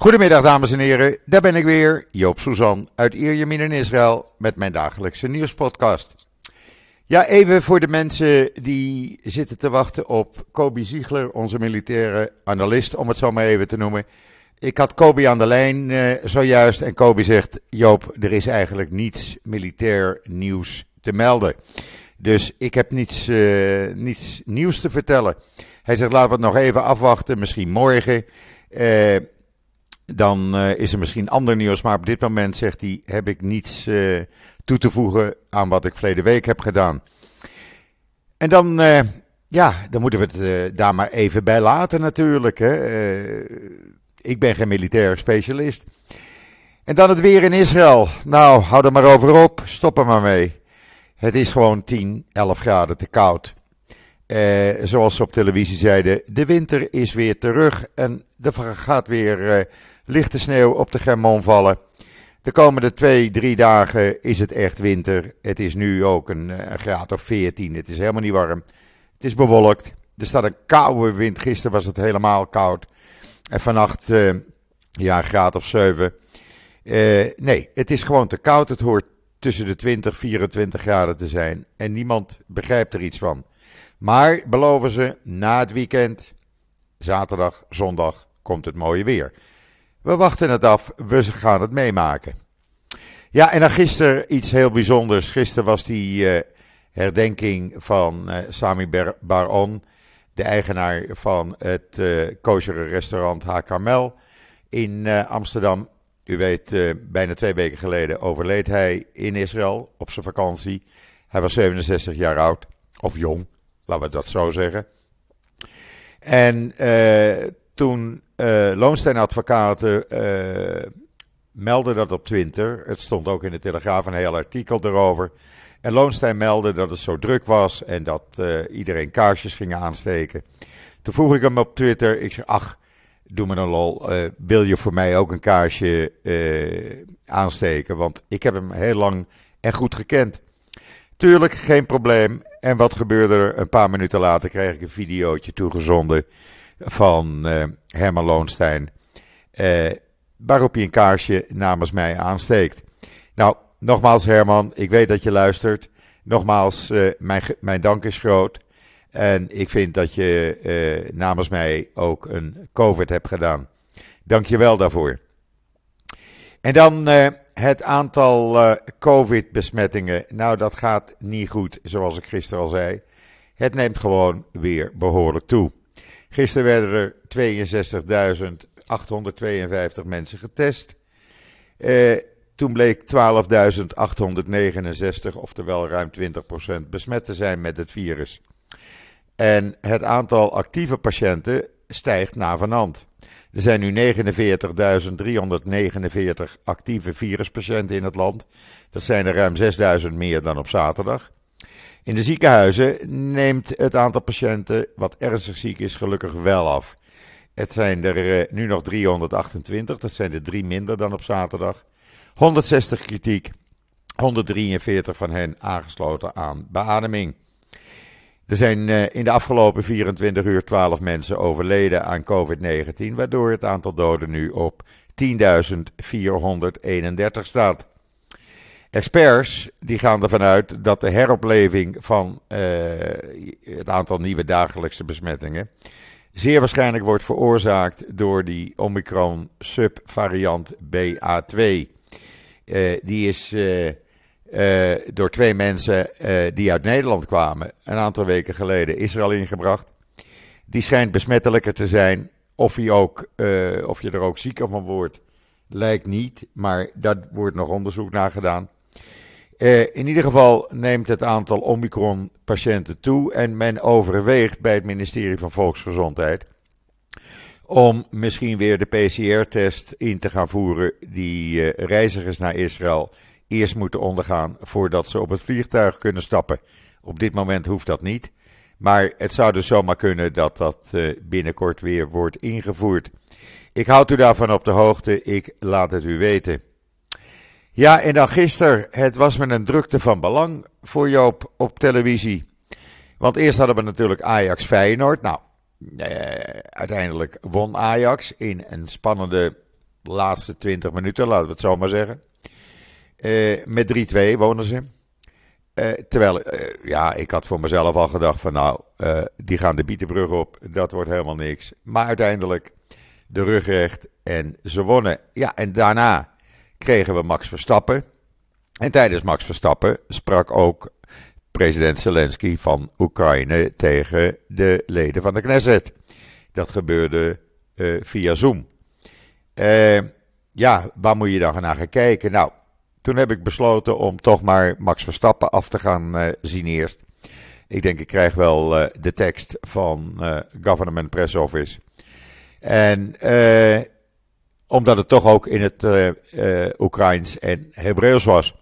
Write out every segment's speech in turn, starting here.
Goedemiddag dames en heren, daar ben ik weer, Joop Suzan uit Ierjemien in Israël met mijn dagelijkse nieuwspodcast. Ja, even voor de mensen die zitten te wachten op Kobi Ziegler, onze militaire analist, om het zo maar even te noemen. Ik had Kobi aan de lijn eh, zojuist en Kobi zegt, Joop, er is eigenlijk niets militair nieuws te melden. Dus ik heb niets, uh, niets nieuws te vertellen. Hij zegt, laten we het nog even afwachten, misschien morgen. Uh, dan uh, is er misschien ander nieuws, maar op dit moment zegt hij: heb ik niets uh, toe te voegen aan wat ik verleden week heb gedaan. En dan, uh, ja, dan moeten we het daar maar even bij laten natuurlijk. Hè. ik ben geen militair specialist. En dan het weer in Israël. Nou, hou er maar over op, stop er maar mee. Het is gewoon 10, 11 graden te koud. zoals ze op televisie zeiden, de winter is weer terug en er gaat weer lichte sneeuw op de Germon vallen. De komende twee, drie dagen is het echt winter. Het is nu ook een, eh, graad of 14. Het is helemaal niet warm. Het is bewolkt. Er staat een koude wind. Gisteren was het helemaal koud. En vannacht, uh, ja, een graad of 7. Uh, eh, nee, het is gewoon te koud. Het hoort tussen de 20 24 graden te zijn. En niemand begrijpt er iets van. Maar beloven ze, na het weekend, zaterdag, zondag, komt het mooie weer. We wachten het af, we gaan het meemaken. Ja, en dan gisteren iets heel bijzonders. Gisteren was die uh, herdenking van uh, Sami Baron, de eigenaar van het uh, kosher restaurant Hakarmel in Amsterdam. U weet, bijna twee weken geleden overleed hij in Israël op zijn vakantie. Hij was 67 jaar oud, of jong, laten we dat zo zeggen. En toen uh, Loonstein Advocaten uh, meldde dat op Twitter. Het stond ook in de Telegraaf een heel artikel erover. En Loonstein meldde dat het zo druk was en dat uh, iedereen kaarsjes ging aansteken. Toen vroeg ik hem op Twitter, ik zeg, ach, doe me een lol, wil je voor mij ook een kaarsje aansteken? Want ik heb hem heel lang en goed gekend. Tuurlijk, geen probleem. En wat gebeurde er? Een paar minuten later kreeg ik een videootje toegezonden van uh, Herman Loonstein. Uh, waarop hij een kaarsje namens mij aansteekt. Nou, nogmaals Herman, ik weet dat je luistert. Nogmaals, uh, mijn, mijn dank is groot. En ik vind dat je namens mij ook een COVID hebt gedaan. Dank je wel daarvoor. En dan het aantal COVID-besmettingen. Nou, dat gaat niet goed, zoals ik gisteren al zei. Het neemt gewoon weer behoorlijk toe. Gisteren werden er 62.852 mensen getest. Eh, toen bleek 12.869, oftewel ruim 20% besmet te zijn met het virus. En het aantal actieve patiënten stijgt navenant. Er zijn nu 49.349 actieve viruspatiënten in het land. Dat zijn er ruim 6.000 meer dan op zaterdag. In de ziekenhuizen neemt het aantal patiënten wat ernstig ziek is gelukkig wel af. Het zijn er eh, nu nog 328, dat zijn er drie minder dan op zaterdag. 160 kritiek, 143 van hen aangesloten aan beademing. Er zijn eh, in de afgelopen 24 uur 12 mensen overleden aan COVID-19, waardoor het aantal doden nu op 10.431 staat. Experts die gaan ervan uit dat de heropleving van uh, het aantal nieuwe dagelijkse besmettingen zeer waarschijnlijk wordt veroorzaakt door die Omicron subvariant BA2. Uh, eh, die is uh, door twee mensen die uit Nederland kwamen een aantal weken geleden Israël ingebracht. Die schijnt besmettelijker te zijn. Of, hij ook, of je er ook zieker van wordt, lijkt niet. Maar daar wordt nog onderzoek naar gedaan. Uh, in ieder geval neemt het aantal Omicron-patiënten toe en men overweegt bij het ministerie van Volksgezondheid om misschien weer de PCR-test in te gaan voeren die uh, reizigers naar Israël eerst moeten ondergaan voordat ze op het vliegtuig kunnen stappen. Op dit moment hoeft dat niet, maar het zou dus zomaar kunnen dat dat uh, binnenkort weer wordt ingevoerd. Ik houd u daarvan op de hoogte, ik laat het u weten. Ja, en dan gisteren, het was met een drukte van belang voor Joop op televisie. Want eerst hadden we natuurlijk Ajax Feyenoord. Nou, eh, uiteindelijk won Ajax in een spannende laatste 20 minuten, laten we het zo maar zeggen. met 3-2 wonen ze. terwijl, ja, ik had voor mezelf al gedacht van nou, die gaan de Bietenbrug op, dat wordt helemaal niks. Maar uiteindelijk de rug recht en ze wonnen. Ja, en daarna kregen we Max Verstappen. En tijdens Max Verstappen sprak ook president Zelensky van Oekraïne tegen de leden van de Knesset. Dat gebeurde uh, via Zoom. Uh, ja, waar moet je dan naar gaan kijken? Nou, toen heb ik besloten om toch maar Max Verstappen af te gaan uh, zien eerst. Ik denk, ik krijg wel de tekst van Government Press Office. En omdat het toch ook in het Oekraïns en Hebreeuws was.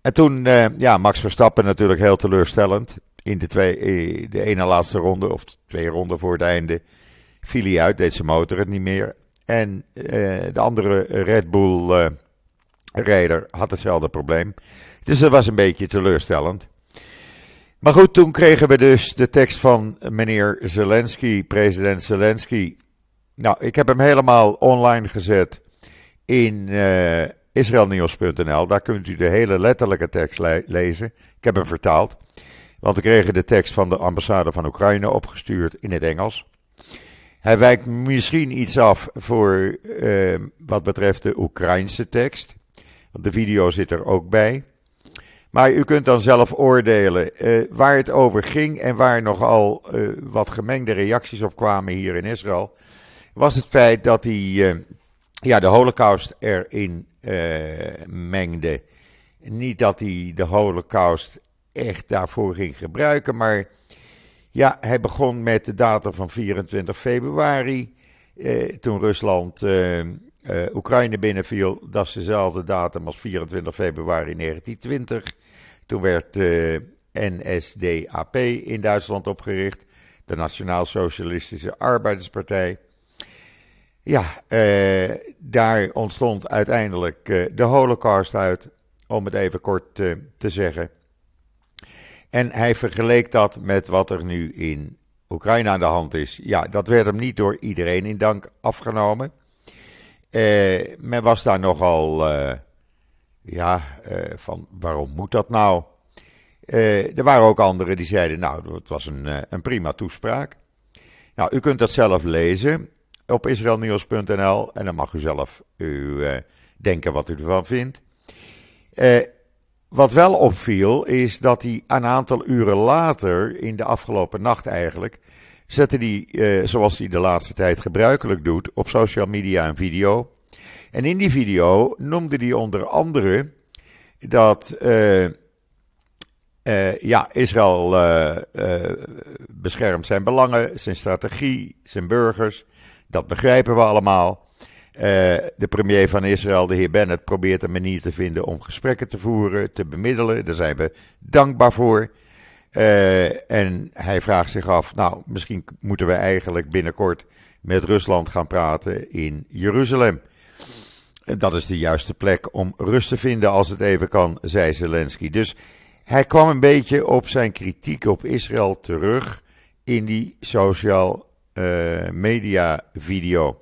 En toen, uh, ja, Max Verstappen natuurlijk heel teleurstellend. In de, twee, eh, de ene laatste ronde, of twee ronden voor het einde, viel hij uit, deed zijn motor het niet meer. En de andere Red Bull rijder had hetzelfde probleem. Dus dat was een beetje teleurstellend. Maar goed, toen kregen we dus de tekst van meneer Zelensky, president Zelensky. Nou, ik heb hem helemaal online gezet in israelnieuws.nl. Daar kunt u de hele letterlijke tekst lezen. Ik heb hem vertaald. Want we kregen de tekst van de ambassade van Oekraïne opgestuurd in het Engels. Hij wijkt misschien iets af voor uh, wat betreft de Oekraïnse tekst. Want de video zit er ook bij. Maar u kunt dan zelf oordelen uh, waar het over ging en waar nogal uh, wat gemengde reacties op kwamen hier in Israël. Was het feit dat hij ja, de holocaust erin uh, mengde. Niet dat hij de holocaust echt daarvoor ging gebruiken, maar ja, hij begon met de datum van 24 februari. Uh, toen Rusland uh, Oekraïne binnenviel, dat is dezelfde datum als 24 februari 1920. Toen werd NSDAP in Duitsland opgericht, de Nationaal Socialistische Arbeiderspartij. Ja, eh, daar ontstond uiteindelijk eh, de Holocaust uit, om het even kort eh, te zeggen. En hij vergeleek dat met wat er nu in Oekraïne aan de hand is. Ja, dat werd hem niet door iedereen in dank afgenomen. Men was daar nogal, ja, van waarom moet dat nou? er waren ook anderen die zeiden, nou, het was een, een prima toespraak. Nou, u kunt dat zelf lezen op israelnieuws.nl. En dan mag u zelf u, uh, denken wat u ervan vindt. Uh, wat wel opviel is dat hij een aantal uren later, in de afgelopen nacht eigenlijk, zette hij, uh, zoals hij de laatste tijd gebruikelijk doet, op social media een video. En in die video noemde hij onder andere dat ja, Israël beschermt zijn belangen, zijn strategie, zijn burgers. Dat begrijpen we allemaal. Uh, de premier van Israël, de heer Bennett, probeert een manier te vinden om gesprekken te voeren, te bemiddelen. Daar zijn we dankbaar voor. Uh, en hij vraagt zich af, nou, misschien moeten we eigenlijk binnenkort met Rusland gaan praten in Jeruzalem. Dat is de juiste plek om rust te vinden als het even kan, zei Zelensky. Dus hij kwam een beetje op zijn kritiek op Israël terug in die social uh, media video.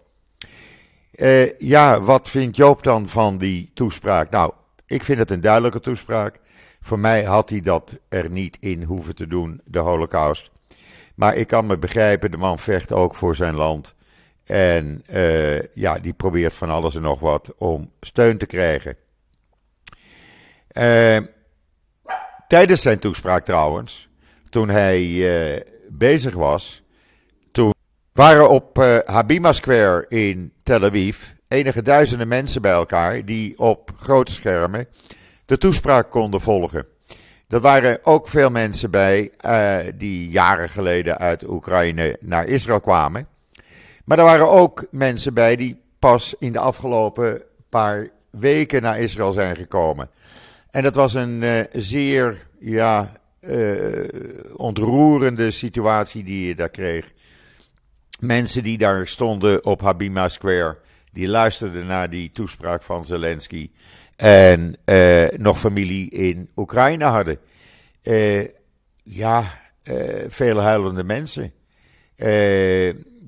Uh, ja, wat vindt Joop dan van die toespraak? Nou, ik vind het een duidelijke toespraak. Voor mij had hij dat er niet in hoeven te doen, de Holocaust. Maar ik kan me begrijpen, de man vecht ook voor zijn land. En uh, ja, die probeert van alles en nog wat om steun te krijgen. Tijdens zijn toespraak trouwens, toen hij bezig was waren op uh, Habima Square in Tel Aviv enige duizenden mensen bij elkaar die op grote schermen de toespraak konden volgen. Er waren ook veel mensen bij uh, die jaren geleden uit Oekraïne naar Israël kwamen. Maar er waren ook mensen bij die pas in de afgelopen paar weken naar Israël zijn gekomen. En dat was een uh, zeer ja, ontroerende situatie die je daar kreeg mensen die daar stonden op Habima Square, die luisterden naar die toespraak van Zelensky. En uh, nog familie in Oekraïne hadden. Uh, ja, uh, vele huilende mensen.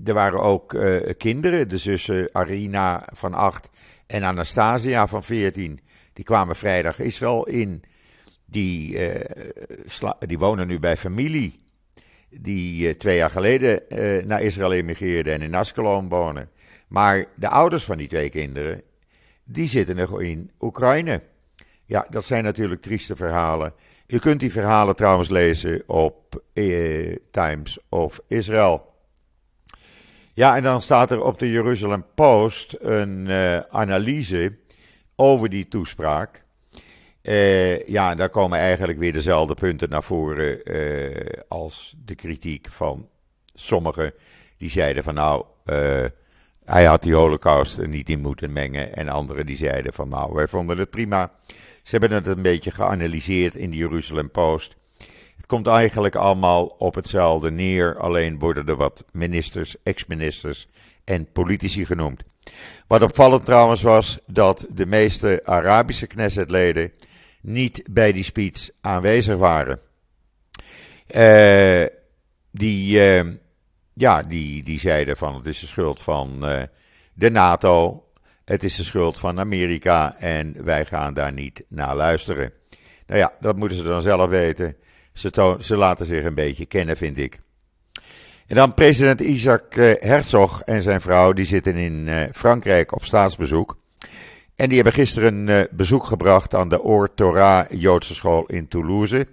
er waren ook kinderen, de zussen Arina van 8 en Anastasia van 14. Die kwamen vrijdag Israël in. Die, die wonen nu bij familie. Die twee jaar geleden naar Israël emigreerden en in Askelon wonen. Maar de ouders van die twee kinderen, die zitten nog in Oekraïne. Ja, dat zijn natuurlijk trieste verhalen. Je kunt die verhalen trouwens lezen op eh, Times of Israel. Ja, en dan staat er op de Jerusalem Post een analyse over die toespraak. Uh, ja, daar komen eigenlijk weer dezelfde punten naar voren uh, als de kritiek van sommigen. Die zeiden van nou, hij had die holocaust er niet in moeten mengen. En anderen die zeiden van nou, wij vonden het prima. Ze hebben het een beetje geanalyseerd in de Jeruzalem Post. Het komt eigenlijk allemaal op hetzelfde neer, alleen worden er wat ministers, ex-ministers en politici genoemd. Wat opvallend trouwens was dat de meeste Arabische Knessetleden niet bij die speech aanwezig waren. Uh, die, uh, ja, die, die zeiden van het is de schuld van uh, de NATO, het is de schuld van Amerika en wij gaan daar niet naar luisteren. Nou ja, dat moeten ze dan zelf weten. Ze, ze laten zich een beetje kennen, vind ik. En dan president Isaac eh, Herzog en zijn vrouw, die zitten in Frankrijk op staatsbezoek. En die hebben gisteren een uh, bezoek gebracht aan de Or Torah Joodse school in Toulouse.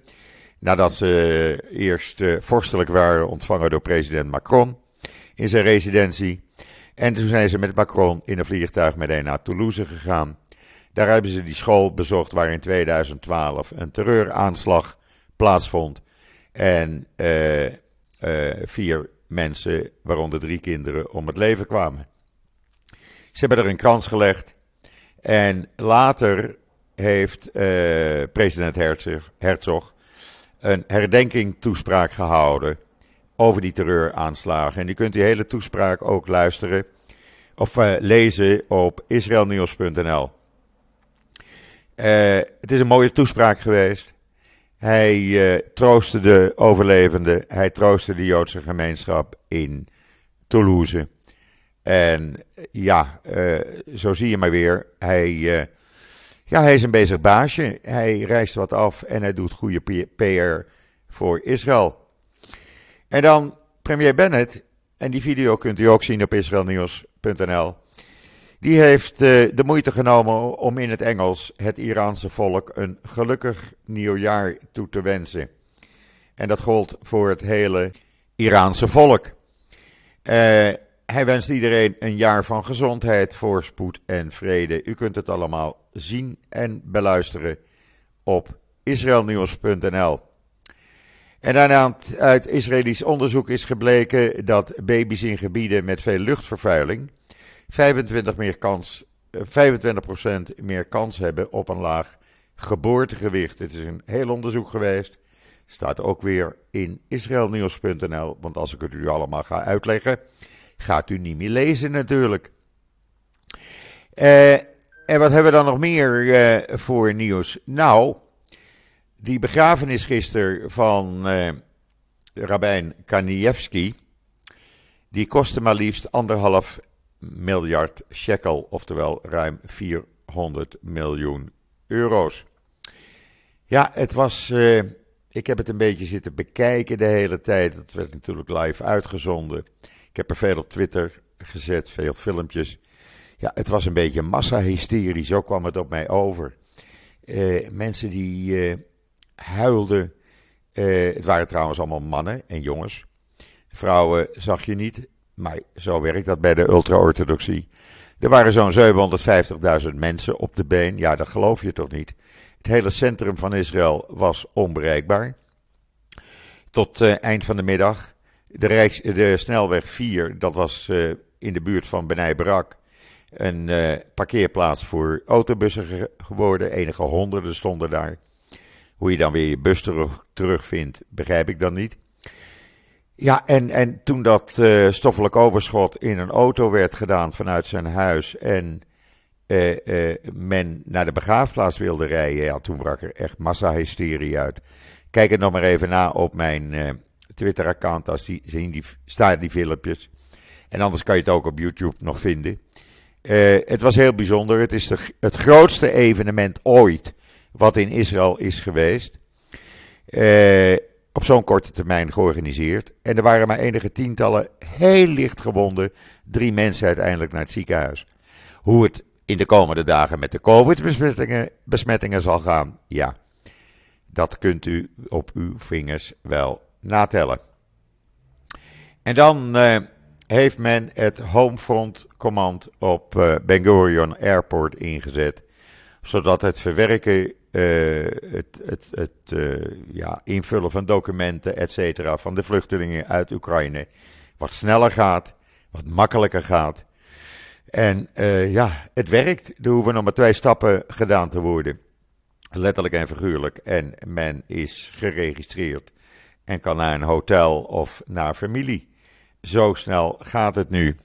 Nadat ze eerst vorstelijk waren ontvangen door president Macron in zijn residentie. En toen zijn ze met Macron in een vliegtuig meteen naar Toulouse gegaan. Daar hebben ze die school bezocht waar in 2012 een terreuraanslag plaatsvond. En vier mensen, waaronder drie kinderen, om het leven kwamen. Ze hebben er een krans gelegd. En later heeft uh, president Herzog, een herdenking toespraak gehouden over die terreuraanslagen. En u kunt die hele toespraak ook luisteren of uh, lezen op israelnieuws.nl. Uh, het is een mooie toespraak geweest. Hij troostte de overlevenden, hij troostte de Joodse gemeenschap in Toulouse. En ja, zo zie je maar weer. Hij, ja, hij is een bezig baasje. Hij reist wat af en hij doet goede PR voor Israël. En dan premier Bennett, en die video kunt u ook zien op israelnieuws.nl. Die heeft uh, de moeite genomen om in het Engels het Iraanse volk een gelukkig nieuwjaar toe te wensen. En dat gold voor het hele Iraanse volk. Uh, hij wenst iedereen een jaar van gezondheid, voorspoed en vrede. U kunt het allemaal zien en beluisteren op israelnieuws.nl. En daarna uit Israëlisch onderzoek is gebleken dat baby's in gebieden met veel luchtvervuiling 25%, meer kans, 25 eh, meer kans hebben op een laag geboortegewicht. Dit is een heel onderzoek geweest. Staat ook weer in israelnieuws.nl. Want als ik het u allemaal ga uitleggen, gaat u niet meer lezen natuurlijk. Uh, en wat hebben we dan nog meer uh, voor nieuws? Nou, die begrafenis gisteren van uh, Rabijn Kanievski, die kostte maar liefst anderhalf miljard shekel, oftewel ruim 400 miljoen euro's. Ja, het was. Ik heb het een beetje zitten bekijken de hele tijd. Het werd natuurlijk live uitgezonden. Ik heb er veel op Twitter gezet, veel filmpjes. Ja, het was een beetje massahysterie, zo kwam het op mij over. Uh, mensen die uh, huilden. het waren trouwens allemaal mannen en jongens. Vrouwen zag je niet. Maar zo werkt dat bij de ultra-orthodoxie. Er waren zo'n 750.000 mensen op de been. Ja, dat geloof je toch niet? Het hele centrum van Israël was onbereikbaar. Tot eind van de middag. De, de snelweg 4, dat was uh, in de buurt van Benai Barak. Een uh, parkeerplaats voor autobussen ge geworden. Enige honderden stonden daar. Hoe je dan weer je bus terug, terugvindt, begrijp ik dan niet. Ja, en, en toen dat uh, stoffelijk overschot in een auto werd gedaan vanuit zijn huis en men naar de begraafplaats wilde rijden, ja, toen brak er echt massahysterie uit. Kijk het nog maar even na op mijn Twitter-account, die, zien die, staan die filmpjes. En anders kan je het ook op YouTube nog vinden. Uh, het was heel bijzonder. Het is de, het grootste evenement ooit wat in Israël is geweest. Uh, op zo'n korte termijn georganiseerd. En er waren maar enige tientallen heel licht gewonden. Drie mensen uiteindelijk naar het ziekenhuis. Hoe het in de komende dagen met de COVID-besmettingen besmettingen zal gaan, ja, dat kunt u op uw vingers wel natellen. En dan uh, heeft men het Homefront Command op uh, Ben Gurion Airport ingezet, zodat het verwerken, uh, het, het, het ja, invullen van documenten, etc. van de vluchtelingen uit Oekraïne wat sneller gaat, wat makkelijker gaat. En ja, het werkt. Er hoeven nog maar twee stappen gedaan te worden. Letterlijk en figuurlijk. En men is geregistreerd en kan naar een hotel of naar familie. Zo snel gaat het nu.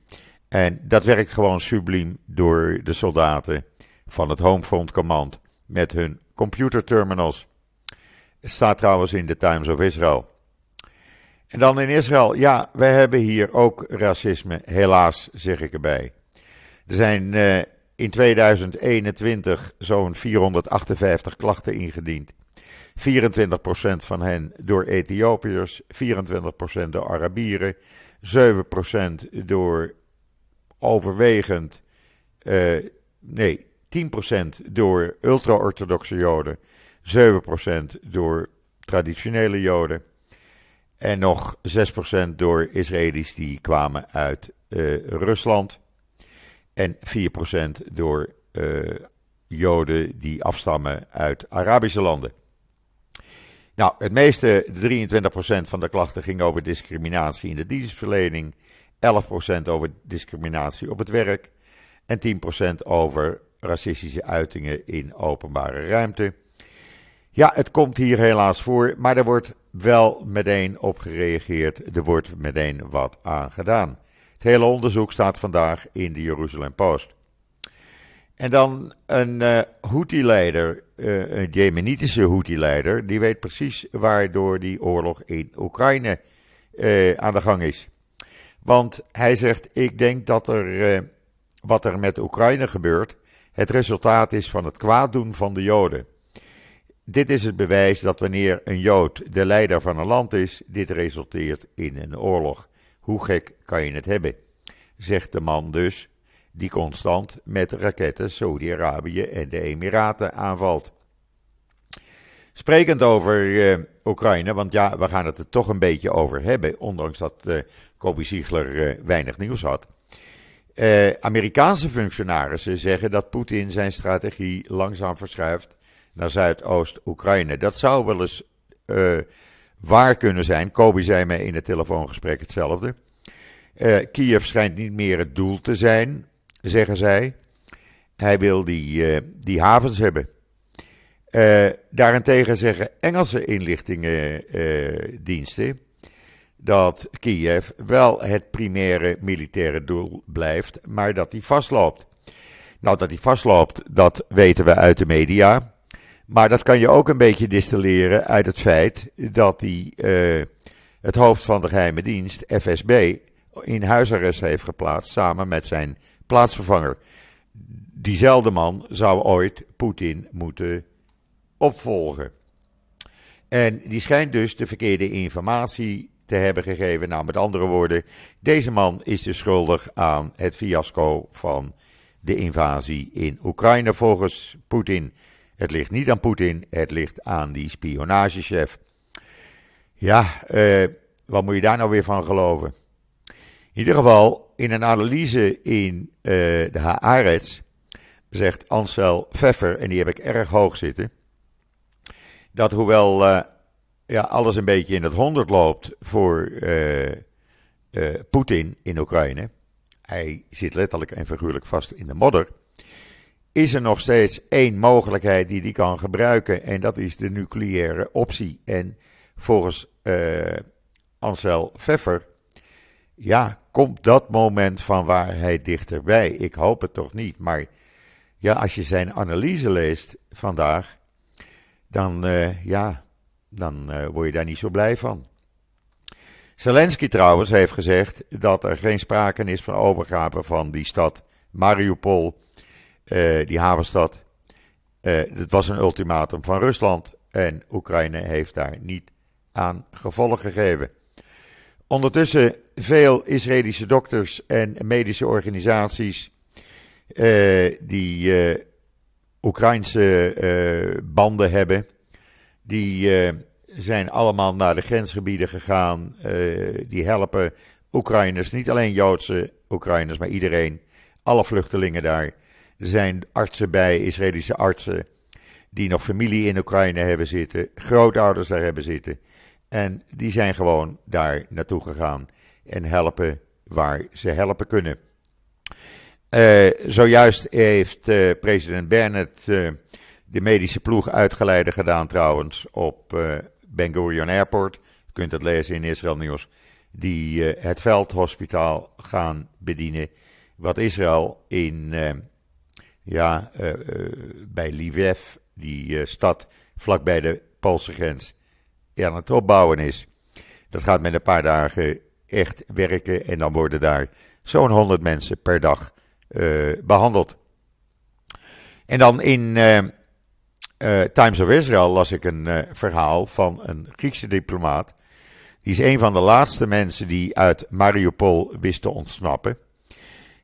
En dat werkt gewoon subliem door de soldaten van het Homefront Command met hun computerterminals. Staat trouwens in de Times of Israel. En dan in Israël, ja, wij hebben hier ook racisme, helaas zeg ik erbij. Er zijn uh, in 2021 zo'n 458 klachten ingediend. 24% van hen door Ethiopiërs, 24% door Arabieren, 7% door overwegend, uh, nee, 10% door ultra-orthodoxe Joden, 7% door traditionele Joden en nog 6% door Israëli's die kwamen uit uh, Rusland en 4% door uh, Joden die afstammen uit Arabische landen. Nou, het meeste, 23% van de klachten ging over discriminatie in de dienstverlening, 11% over discriminatie op het werk en 10% over racistische uitingen in openbare ruimte. Ja, het komt hier helaas voor, maar er wordt wel meteen op gereageerd. Er wordt meteen wat aan gedaan. Het hele onderzoek staat vandaag in de Jeruzalem Post. En dan een uh, Houthi-leider, uh, Jemenitische Houthi-leider, die weet precies waardoor die oorlog in Oekraïne uh, aan de gang is. Want hij zegt: Ik denk dat er wat er met Oekraïne gebeurt, het resultaat is van het kwaaddoen van de Joden. Dit is het bewijs dat wanneer een Jood de leider van een land is, dit resulteert in een oorlog. Hoe gek kan je het hebben? Zegt de man dus die constant met raketten Saudi-Arabië en de Emiraten aanvalt. Sprekend over uh, Oekraïne, want ja, we gaan het er toch een beetje over hebben, ondanks dat uh, Kobe Ziegler uh, weinig nieuws had. Amerikaanse functionarissen zeggen dat Poetin zijn strategie langzaam verschuift naar Zuidoost-Oekraïne. Dat zou wel eens waar kunnen zijn. Kobe zei mij in het telefoongesprek hetzelfde. Kiev schijnt niet meer het doel te zijn zeggen zij. Hij wil die, uh, die havens hebben. Uh, daarentegen zeggen Engelse inlichtingendiensten uh, dat Kiev wel het primaire militaire doel blijft, maar dat hij vastloopt. Nou, dat hij vastloopt, dat weten we uit de media. Maar dat kan je ook een beetje distilleren uit het feit dat hij het hoofd van de geheime dienst, FSB, in huisarrest heeft geplaatst samen met zijn plaatsvervanger. Diezelfde man zou ooit Poetin moeten opvolgen. En die schijnt dus de verkeerde informatie te hebben gegeven. Nou, met andere woorden, deze man is dus schuldig aan het fiasco van de invasie in Oekraïne volgens Poetin. Het ligt niet aan Poetin, het ligt aan die spionagechef. Ja, eh, wat moet je daar nou weer van geloven? In ieder geval, in een analyse in uh, de Haaretz zegt Ansel Pfeffer, en die heb ik erg hoog zitten, dat hoewel uh, ja, alles een beetje in het honderd loopt voor uh, Poetin in Oekraïne, hij zit letterlijk en figuurlijk vast in de modder, is er nog steeds één mogelijkheid die hij kan gebruiken en dat is de nucleaire optie. En volgens Ansel Pfeffer ja, komt dat moment van waar hij dichterbij? Ik hoop het toch niet. Maar ja, als je zijn analyse leest vandaag, dan, uh, ja, dan uh, word je daar niet zo blij van. Zelensky trouwens heeft gezegd dat er geen sprake is van overgave van die stad Mariupol, uh, die havenstad. Het was een ultimatum van Rusland en Oekraïne heeft daar niet aan gevolgen gegeven. Ondertussen veel Israëlische dokters en medische organisaties uh, die Oekraïnse banden hebben, die zijn allemaal naar de grensgebieden gegaan. Die helpen Oekraïners, niet alleen Joodse Oekraïners, maar iedereen. Alle vluchtelingen daar. Er zijn artsen bij, Israëlische artsen, die nog familie in Oekraïne hebben zitten, grootouders daar hebben zitten. En die zijn gewoon daar naartoe gegaan en helpen waar ze helpen kunnen. Uh, zojuist heeft uh, president Bennett de medische ploeg uitgeleide gedaan trouwens op ben Gurion Airport, je kunt het lezen in Israël Nieuws, die het veldhospitaal gaan bedienen. Wat Israël in, ja, bij Lviv, die stad vlakbij de Poolse grens, aan het opbouwen is. Dat gaat met een paar dagen echt werken en dan worden daar zo'n 100 mensen per dag behandeld. En dan in uh, Times of Israel las ik een verhaal van een Griekse diplomaat. Die is een van de laatste mensen die uit Mariupol wist te ontsnappen.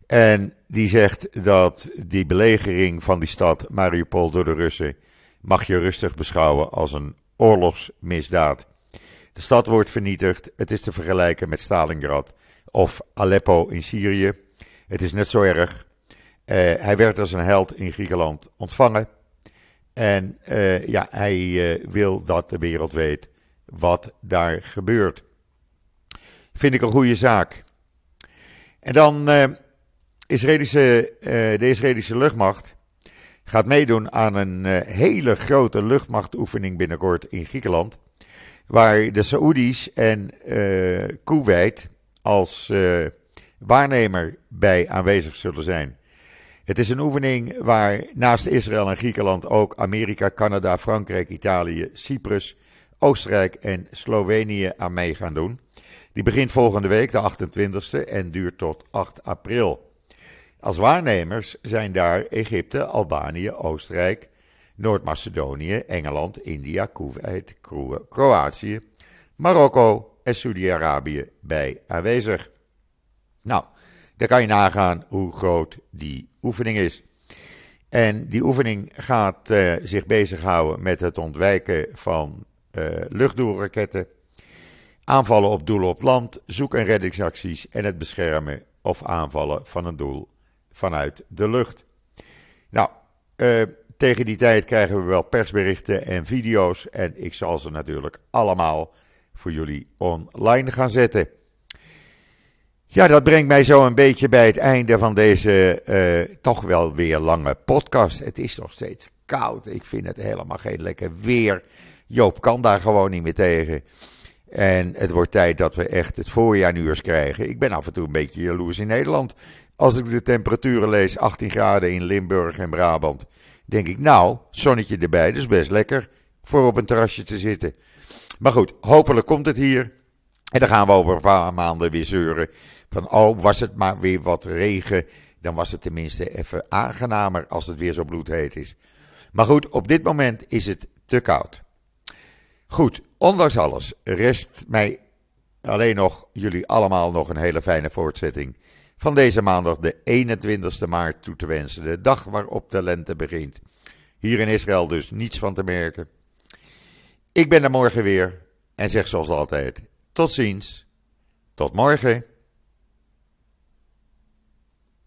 En die zegt dat die belegering van die stad Mariupol door de Russen mag je rustig beschouwen als een oorlogsmisdaad. De stad wordt vernietigd. Het is te vergelijken met Stalingrad of Aleppo in Syrië. Het is net zo erg. Uh, hij werd als een held in Griekenland ontvangen. En uh, ja, hij uh, wil dat de wereld weet wat daar gebeurt. Vind ik een goede zaak. En dan Israëlische, de Israëlische luchtmacht gaat meedoen aan een hele grote luchtmachtoefening binnenkort in Griekenland. Waar de Saoedi's en Kuwait als waarnemer bij aanwezig zullen zijn. Het is een oefening waar naast Israël en Griekenland ook Amerika, Canada, Frankrijk, Italië, Cyprus, Oostenrijk en Slovenië aan mee gaan doen. Die begint volgende week, de 28e, en duurt tot 8 april. Als waarnemers zijn daar Egypte, Albanië, Oostenrijk, Noord-Macedonië, Engeland, India, Kuwait, Kroatië, Marokko en Saudi-Arabië bij aanwezig. Nou, dan kan je nagaan hoe groot die oefening is. En die oefening gaat uh, zich bezighouden met het ontwijken van uh, luchtdoelraketten, aanvallen op doelen op land, zoek- en reddingsacties en het beschermen of aanvallen van een doel vanuit de lucht. Nou, uh, tegen die tijd krijgen we wel persberichten en video's en ik zal ze natuurlijk allemaal voor jullie online gaan zetten. Ja, dat brengt mij zo een beetje bij het einde van deze uh, toch wel weer lange podcast. Het is nog steeds koud. Ik vind het helemaal geen lekker weer. Joop kan daar gewoon niet meer tegen. En het wordt tijd dat we echt het voorjaar nu krijgen. Ik ben af en toe een beetje jaloers in Nederland. Als ik de temperaturen lees, 18 graden in Limburg en Brabant, denk ik, nou, zonnetje erbij, is best lekker voor op een terrasje te zitten. Maar goed, hopelijk komt het hier. En dan gaan we over een paar maanden weer zeuren van oh, was het maar weer wat regen, dan was het tenminste even aangenamer als het weer zo bloedheet is. Maar goed, op dit moment is het te koud. Goed, ondanks alles rest mij alleen nog jullie allemaal nog een hele fijne voortzetting van deze maandag de 21ste maart toe te wensen. De dag waarop de lente begint. Hier in Israël dus niets van te merken. Ik ben er morgen weer en zeg zoals altijd: tot ziens, tot morgen.